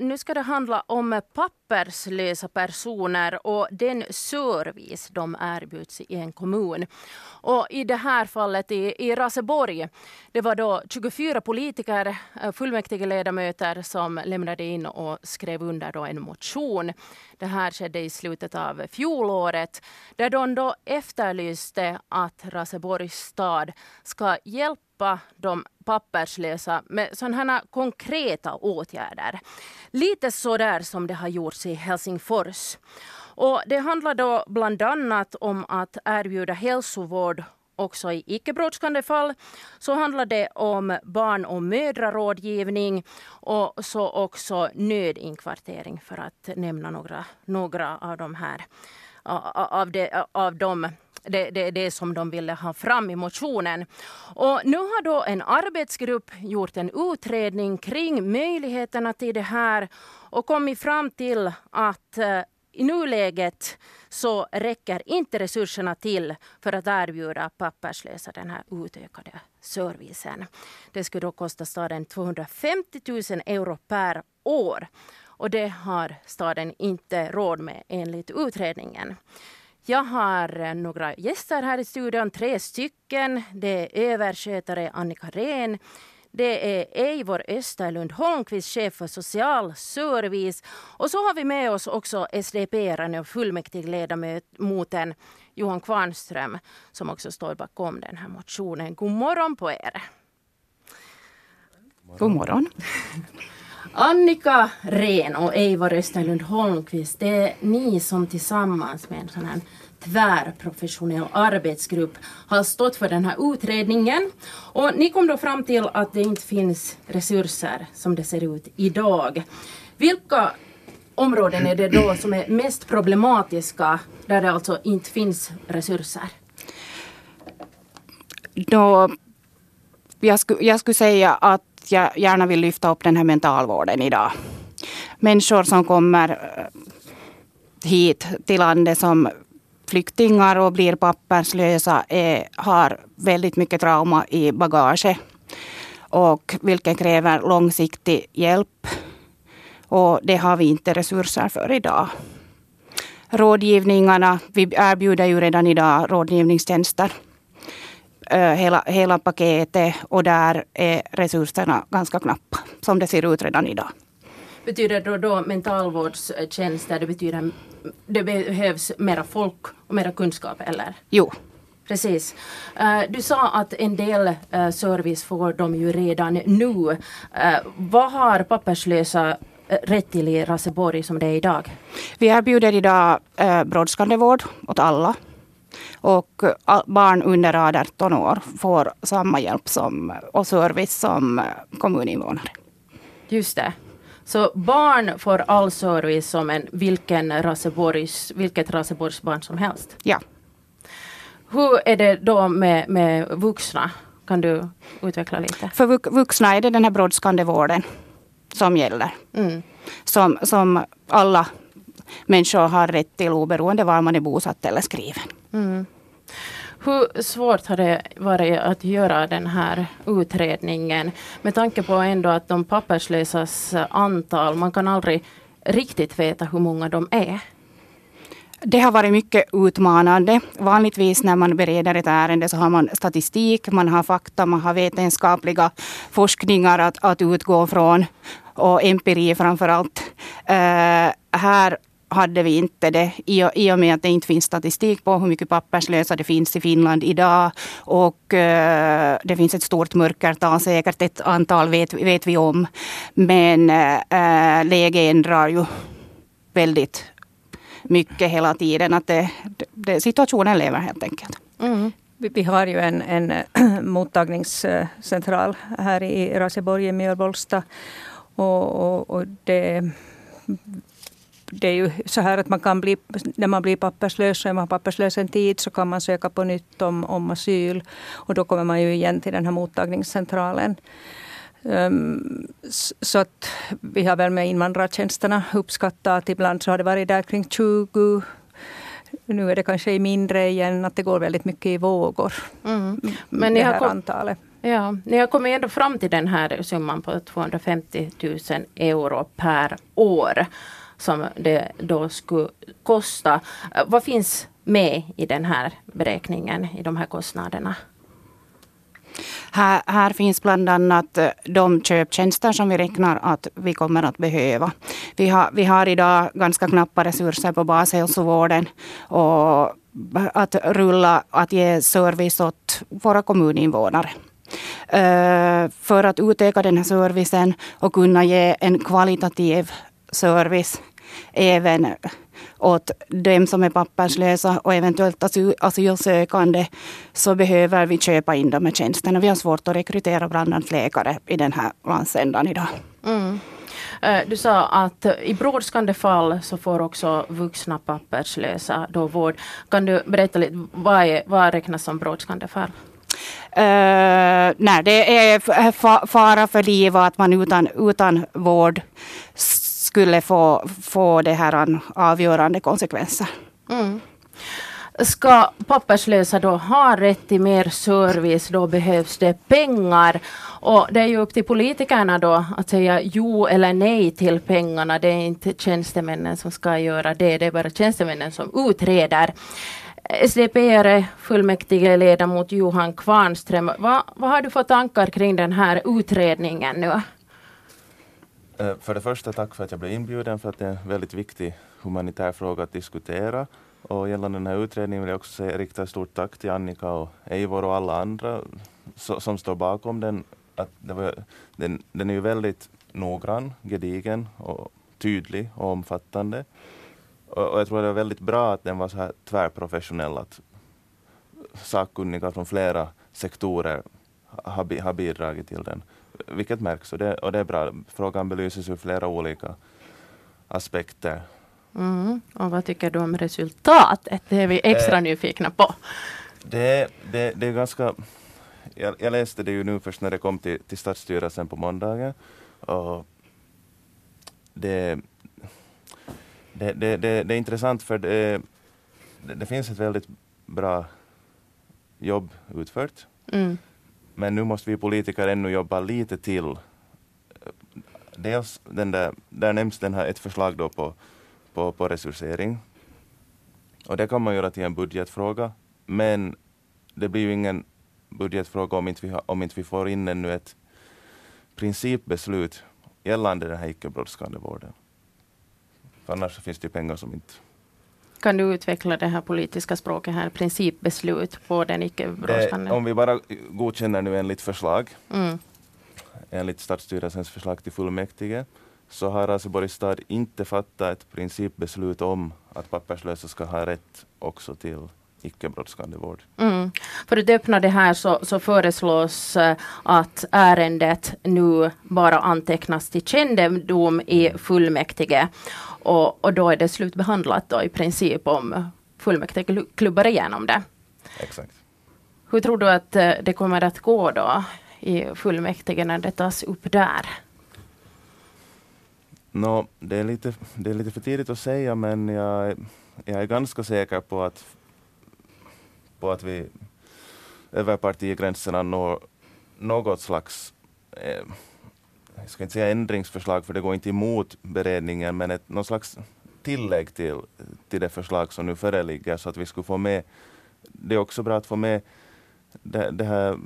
nu ska det handla om papperslösa personer och den service de erbjuds i en kommun. Och I det här fallet i, i Raseborg, det var då 24 politiker, eh, fullmäktigeledamöter som lämnade in och skrev under då en motion. Det här skedde i slutet av fjolåret där de då efterlyste att Raseborgs stad ska hjälpa de papperslösa med sådana här konkreta åtgärder. Lite så där som det har gjorts i Helsingfors. Och det handlar då bland annat om att erbjuda hälsovård också i icke brådskande fall. Så handlar det om barn och mödrarådgivning och så också nödinkvartering för att nämna några, några av de här av, de, av de det, det, det som de ville ha fram i motionen. Och nu har då en arbetsgrupp gjort en utredning kring möjligheterna till det här och kommit fram till att eh, i nuläget så räcker inte resurserna till för att erbjuda papperslösa den här utökade servicen. Det skulle då kosta staden 250 000 euro per år. Och det har staden inte råd med enligt utredningen. Jag har eh, några gäster här i studion, tre stycken. Det är överskötare Annika Rehn. Det är Eivor Österlund Holmqvist, chef för social service. Och så har vi med oss också SDP-aren och fullmäktigeledamoten Johan Kvarnström som också står bakom den här motionen. God morgon på er! God morgon. Annika Ren och Eivor Österlund Holmqvist, det är ni som tillsammans med en sån här tvärprofessionell arbetsgrupp har stått för den här utredningen. Och ni kom då fram till att det inte finns resurser som det ser ut idag. Vilka områden är det då som är mest problematiska där det alltså inte finns resurser? Då, jag, skulle, jag skulle säga att jag gärna vill lyfta upp den här mentalvården idag. Människor som kommer eh, hit till landet som flyktingar och blir papperslösa är, har väldigt mycket trauma i bagaget. Och vilket kräver långsiktig hjälp. Och det har vi inte resurser för idag. Rådgivningarna, vi erbjuder ju redan idag rådgivningstjänster. Hela, hela paketet och där är resurserna ganska knappa som det ser ut redan idag. Betyder då, då mentalvårdstjänster, det betyder det behövs mera folk och mera kunskap eller? Jo. Precis. Du sa att en del service får de ju redan nu. Vad har papperslösa rätt till i Raseborg som det är idag? Vi erbjuder idag brådskande vård åt alla. Och barn under 18 år får samma hjälp som, och service som kommuninvånare. Just det. Så barn får all service som en, vilken Raseborgs, vilket Raseborgsbarn som helst? Ja. Hur är det då med, med vuxna? Kan du utveckla lite? För vuxna är det den här brådskande vården som gäller. Mm. Som, som alla människor har rätt till oberoende var man är bosatt eller skriven. Mm. Hur svårt har det varit att göra den här utredningen med tanke på ändå att de papperslösas antal, man kan aldrig riktigt veta hur många de är? Det har varit mycket utmanande. Vanligtvis när man bereder ett ärende så har man statistik, man har fakta, man har vetenskapliga forskningar att, att utgå från och empiri framför allt. Uh, eh, här hade vi inte det i och med att det inte finns statistik på hur mycket papperslösa det finns i Finland idag. Och uh, det finns ett stort mörkertal, säkert ett antal vet, vet vi om. Men uh, läget ändrar ju väldigt mycket hela tiden. Att det, det, situationen lever helt enkelt. Mm. Vi har ju en, en mottagningscentral här i Raseborg i Mjölbolsta. Och, och, och det det är ju så här att man kan bli, när man blir papperslös, så är man papperslös en tid, så kan man söka på nytt om, om asyl. Och då kommer man ju igen till den här mottagningscentralen. Um, så att vi har väl med invandrartjänsterna uppskattat att ibland så har det varit där kring 20 nu är det kanske mindre igen, att det går väldigt mycket i vågor. Mm. Men ni har, antalet. Ja, ni har kommit ändå fram till den här summan på 250 000 euro per år som det då skulle kosta. Eh, vad finns med i den här beräkningen, i de här kostnaderna? Här, här, finns bland annat eh, de köptjänster som vi räknar att vi kommer att behöva. Vi har, vi har idag ganska knappa resurser på bashälsovården. Och att rulla, att ge service åt våra kommuninvånare. Eh, för att utöka den här servicen och kunna ge en kvalitativ service även åt dem som är papperslösa och eventuellt asylsökande så behöver vi köpa in de här tjänsterna. Vi har svårt att rekrytera bland annat läkare i den här landsändan idag. Mm. Eh, du sa att i brådskande fall så får också vuxna papperslösa då vård. Kan du berätta lite, vad, är, vad räknas som brådskande fall? Uh, nej, det är fara för liv och att man utan, utan vård skulle få, få det här avgörande konsekvenser. Mm. Ska papperslösa då ha rätt till mer service, då behövs det pengar. Och det är ju upp till politikerna då att säga jo eller nej till pengarna. Det är inte tjänstemännen som ska göra det, det är bara tjänstemännen som utreder. SDPR fullmäktige ledamot Johan Kvarnström, vad, vad har du för tankar kring den här utredningen nu? Eh, för det första tack för att jag blev inbjuden för att det är en väldigt viktig humanitär fråga att diskutera. Och gällande den här utredningen vill jag också säga, rikta ett stort tack till Annika och Eivor och alla andra so, som står bakom den. Att var, den. Den är ju väldigt noggrann, gedigen och tydlig och omfattande. Och, och jag tror det var väldigt bra att den var så här tvärprofessionell, att sakkunniga från flera sektorer har, har bidragit till den vilket märks och det, och det är bra. Frågan belyses ur flera olika aspekter. Mm. Och vad tycker du om resultatet? Det är vi extra eh, nyfikna på. Det, det, det är ganska... Jag, jag, läste det ju nu först när det kom till, till Stadsstyrelsen på måndagen. Och det, det, det, det, det är intressant för det, det, finns ett väldigt bra jobb utfört. Mm. Men nu måste vi politiker ännu jobba lite till. Dels den där, där nämns den här ett förslag då på, på, på resursering. Och det kan man göra till en budgetfråga. Men det blir ju ingen budgetfråga om inte vi, om inte vi får in ännu ett principbeslut gällande den här icke brådskande vården. För annars finns det pengar som inte kan du utveckla det här politiska språket här, principbeslut på den icke brådskande? Om vi bara godkänner nu enligt förslag, mm. enligt stadsstyrelsens förslag till fullmäktige, så har Raseborgs stad inte fattat ett principbeslut om att papperslösa ska ha rätt också till icke brådskande vård. Mm. För att öppna det här så, så föreslås eh, att ärendet nu bara antecknas till kännedom i fullmäktige. Och, och då är det slutbehandlat då i princip om fullmäktige klubbar igenom det. Exakt. Hur tror du att eh, det kommer att gå då i fullmäktige när det tas upp där? No, det, är lite, det är lite för tidigt att säga men jag, jag är ganska säker på att, på att vi över partigränserna når något slags eh, jag ska inte säga ändringsförslag för det går inte emot beredningen, men ett, någon slags tillägg till, till det förslag som nu föreligger så att vi skulle få med, det är också bra att få med det, det här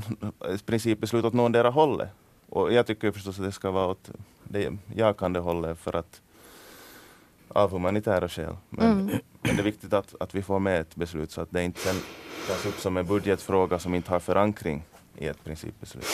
principbeslutet åt någondera hållet. Och jag tycker förstås att det ska vara åt det jakande hållet för att av humanitära skäl. Men, mm. men det är viktigt att, att vi får med ett beslut så att det inte sen tas upp som en budgetfråga som inte har förankring i ett principbeslut.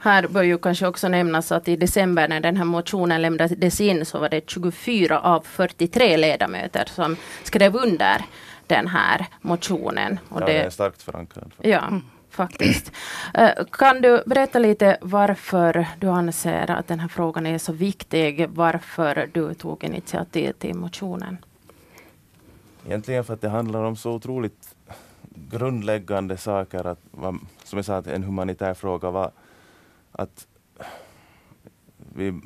Här bör ju kanske också nämnas att i december när den här motionen lämnades in så var det 24 av 43 ledamöter som skrev under den här motionen. Och ja, det, är starkt förankrad. Ja, faktiskt. Eh, kan du berätta lite varför du anser att den här frågan är så viktig? Varför du tog initiativ till motionen? Egentligen för att det handlar om så otroligt grundläggande saker, att, som jag sa, att en humanitär fråga var att vi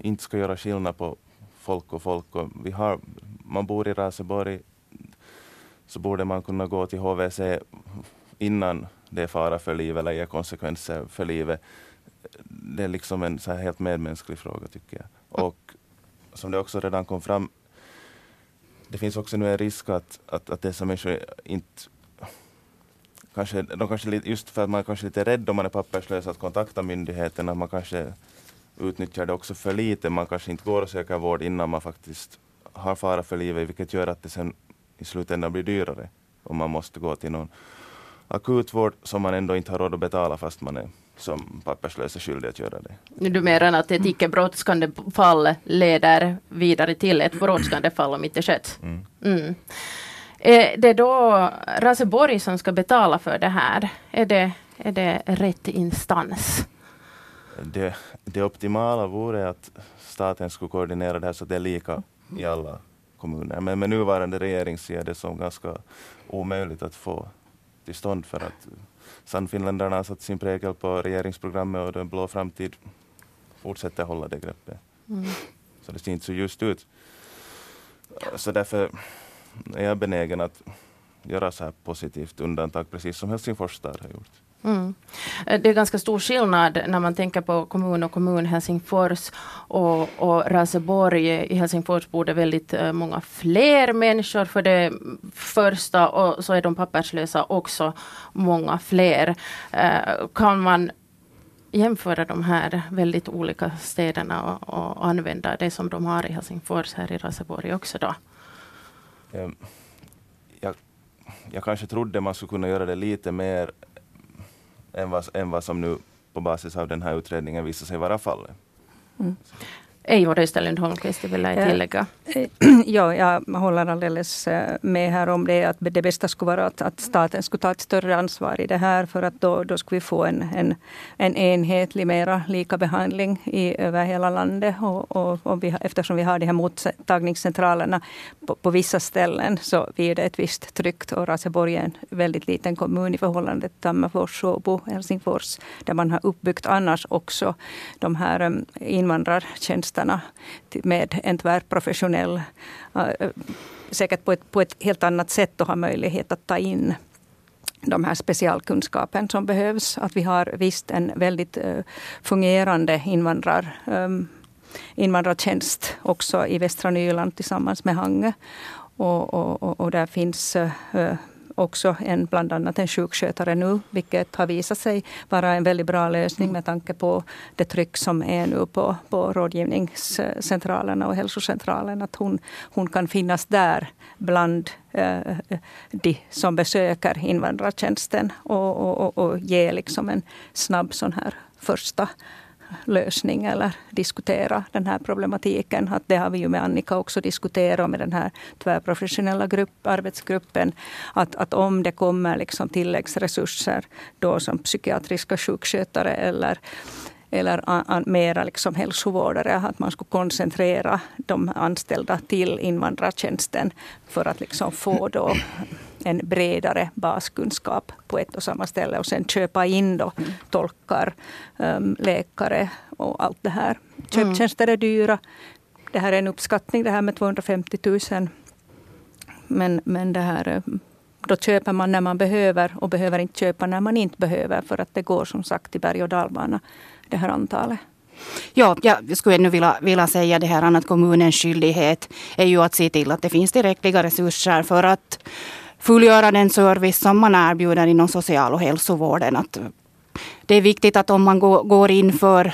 inte ska göra skillnad på folk och folk. Och vi har, man bor i Raseborg så borde man kunna gå till HVC innan det är fara för livet eller ger konsekvenser för livet. Det är liksom en så här helt medmänsklig fråga tycker jag. Och som det också redan kom fram, det finns också nu en risk att, att, att dessa människor inte Kanske, de kanske, just för att man kanske är lite rädd om man är papperslös att kontakta myndigheterna, man kanske utnyttjar det också för lite. Man kanske inte går och söker vård innan man faktiskt har fara för livet, vilket gör att det sen i slutändan blir dyrare om man måste gå till någon akutvård som man ändå inte har råd att betala fast man är som papperslös är skyldig att göra det. Du menar att ett icke brådskande fall leder vidare till ett brådskande fall om inte skett? Mm. Mm. Är det då Raseborg som ska betala för det här? Är det, är det rätt instans? Det, det optimala vore att staten skulle koordinera det här så att det är lika i alla kommuner. Men med nuvarande regering ser det som ganska omöjligt att få till stånd för att Sannfinländarna har satt sin prägel på regeringsprogrammet och den blå framtid fortsätter hålla det greppet. Mm. Så det ser inte så ljust ut. Så därför är jag benägen att göra så här positivt undantag, precis som Helsingfors stad har gjort. Mm. Eh, det är ganska stor skillnad när man tänker på kommun och kommun Helsingfors och, och Raseborg. I Helsingfors bor det väldigt eh, många fler människor för det första och så är de papperslösa också många fler. Eh, kan man jämföra de här väldigt olika städerna och, och, använda det som de har i Helsingfors här i Raseborg också då? Ehm, jag, jag kanske trodde man skulle kunna göra det lite mer än vad, än vad som nu på basis av den här utredningen visar sig vara fallet. Mm. Eivor Österlund Holmqvist, vill jag tillägga. Ja, jag håller alldeles eh, med här om det. Att det bästa skulle vara att, att staten skulle ta ett större ansvar i det här. För att då, då skulle vi få en, en, en enhetlig, mera lika behandling i, över hela landet. Och, och, och vi, eftersom vi har de här mottagningscentralerna på, på vissa ställen så blir det ett visst tryck. Och Raseborg är en väldigt liten kommun i förhållande till Tammerfors, Åbo, Helsingfors. Där man har uppbyggt annars också de här um, invandrartjänsterna tjänsterna med en tvärprofessionell, eh, säkert på ett, på ett helt annat sätt och ha möjlighet att ta in de här specialkunskapen som behövs. Att vi har visst en väldigt eh, fungerande invandrar, ehm, invandrartjänst också i västra Nyland tillsammans med Hange. Och, och, och där finns eh, också en, bland annat en sjukskötare nu, vilket har visat sig vara en väldigt bra lösning med tanke på det tryck som är nu på, på rådgivningscentralerna och hälsocentralen. Att hon, hon kan finnas där bland eh, de som besöker invandrartjänsten och, och, och, och ge liksom en snabb sån här första lösning eller diskutera den här problematiken. Att det har vi ju med Annika också diskuterat med den här tvärprofessionella grupp, arbetsgruppen. Att, att om det kommer liksom tilläggsresurser då som psykiatriska sjukskötare eller eller an, mera liksom hälsovårdare, att man skulle koncentrera de anställda till invandrartjänsten för att liksom få då en bredare baskunskap på ett och samma ställe och sen köpa in då mm. tolkar, um, läkare och allt det här. Köptjänster är dyra. Det här är en uppskattning det här med 250 000. Men, men det här, eh, då köper man när man behöver och behöver inte köpa när man inte behöver för att det går som sagt i berg och dalbana det här antalet. Ja, jag skulle ännu vilja, vilja säga det här att kommunens skyldighet är ju att se till att det finns tillräckliga resurser för att fullgöra den service som man erbjuder inom social och hälsovården. Att det är viktigt att om man går in för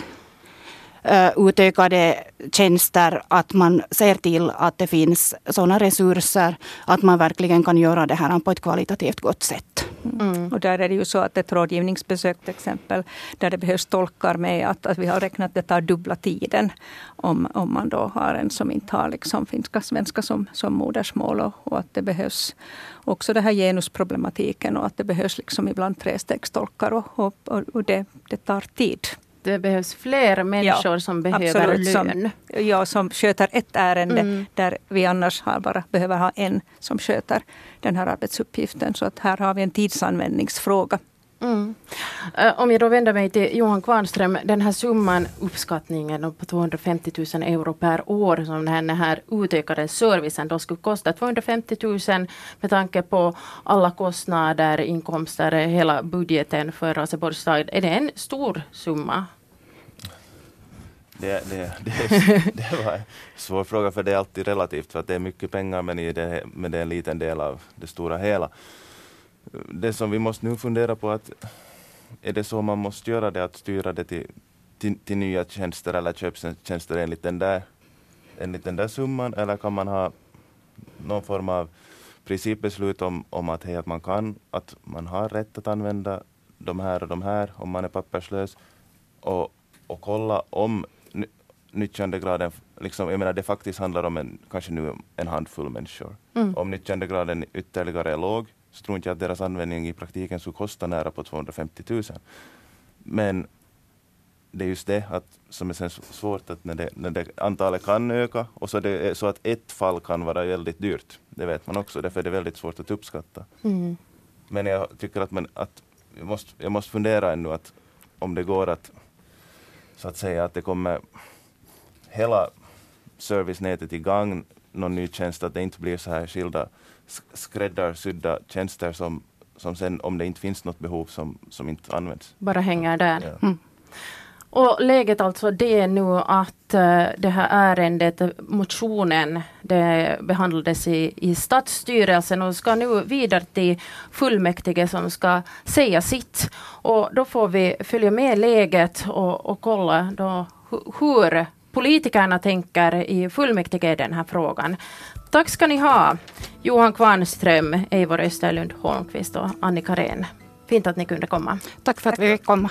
utökade tjänster, att man ser till att det finns sådana resurser att man verkligen kan göra det här på ett kvalitativt gott sätt. Mm. Och där är det ju så att ett rådgivningsbesök till exempel, där det behövs tolkar med, att, att vi har räknat att det tar dubbla tiden om, om man då har en som inte har liksom finska, svenska som, som modersmål och, och att det behövs också den här genusproblematiken och att det behövs liksom ibland trestegstolkar och, och, och det, det tar tid det behövs fler människor ja, som behöver absolut, lön. Som, ja, som sköter ett ärende mm. där vi annars har bara behöver ha en som sköter den här arbetsuppgiften. Så att här har vi en tidsanvändningsfråga. Mm. Uh, om jag då vänder mig till Johan Kvarnström, den här summan, uppskattningen på 250 000 euro per år som den här utökade servicen då skulle kosta, 250 000 med tanke på alla kostnader, inkomster, hela budgeten för Raseborgs stad. Är det en stor summa? Det, det, det, det var en svår fråga för det är alltid relativt för att det är mycket pengar men, i det, men det är en liten del av det stora hela. Det som vi måste nu fundera på att är det så man måste göra det att styra det till, till, till nya tjänster eller köptjänster enligt den, där, enligt den där summan eller kan man ha någon form av principbeslut om, om att, hej, att man kan, att man har rätt att använda de här och de här om man är papperslös och, och kolla om nyttjandegraden, liksom, jag menar det faktiskt handlar om en, kanske nu en handfull människor. Mm. Om nyttjandegraden ytterligare är låg så tror inte jag att deras användning i praktiken skulle kosta nära på 250 000. Men det är just det att, som är svårt att när, det, när det, antalet kan öka och så, det så att ett fall kan vara väldigt dyrt. Det vet man också, därför är det väldigt svårt att uppskatta. Mm. Men jag tycker att, man, att jag, måste, jag måste fundera ännu att om det går att så att säga att det kommer hela servicenätet igång, någon ny tjänst, att det inte blir så här skilda skräddarsydda tjänster som, som sen, om det inte finns något behov, som, som inte används. Bara hänger där. Ja. Mm. Och läget alltså det är nu att uh, det här ärendet, motionen, det behandlades i, i stadsstyrelsen och ska nu vidare till fullmäktige som ska säga sitt. Och då får vi följa med läget och, och kolla då hur politikerna tänker i fullmäktige i den här frågan. Tack ska ni ha, Johan Kvarnström, Eivor Österlund Holmqvist och Annika Rehn. Fint att ni kunde komma. Tack för att vi fick komma.